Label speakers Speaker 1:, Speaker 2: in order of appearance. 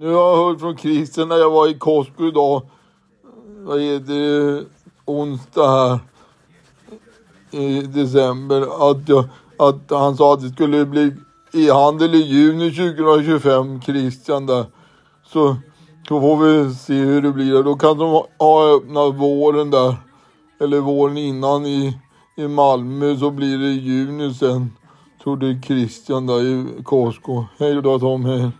Speaker 1: Nu har jag hört från Christian när jag var i Costco idag. Vad heter det? Onsdag här. I december. Att, jag, att han sa att det skulle bli e-handel i juni 2025. Christian där. Så då får vi se hur det blir. Då kan de ha öppnat våren där. Eller våren innan i, i Malmö så blir det i juni sen. Tror det är Christian där i Costco. Hej då Tom, hej.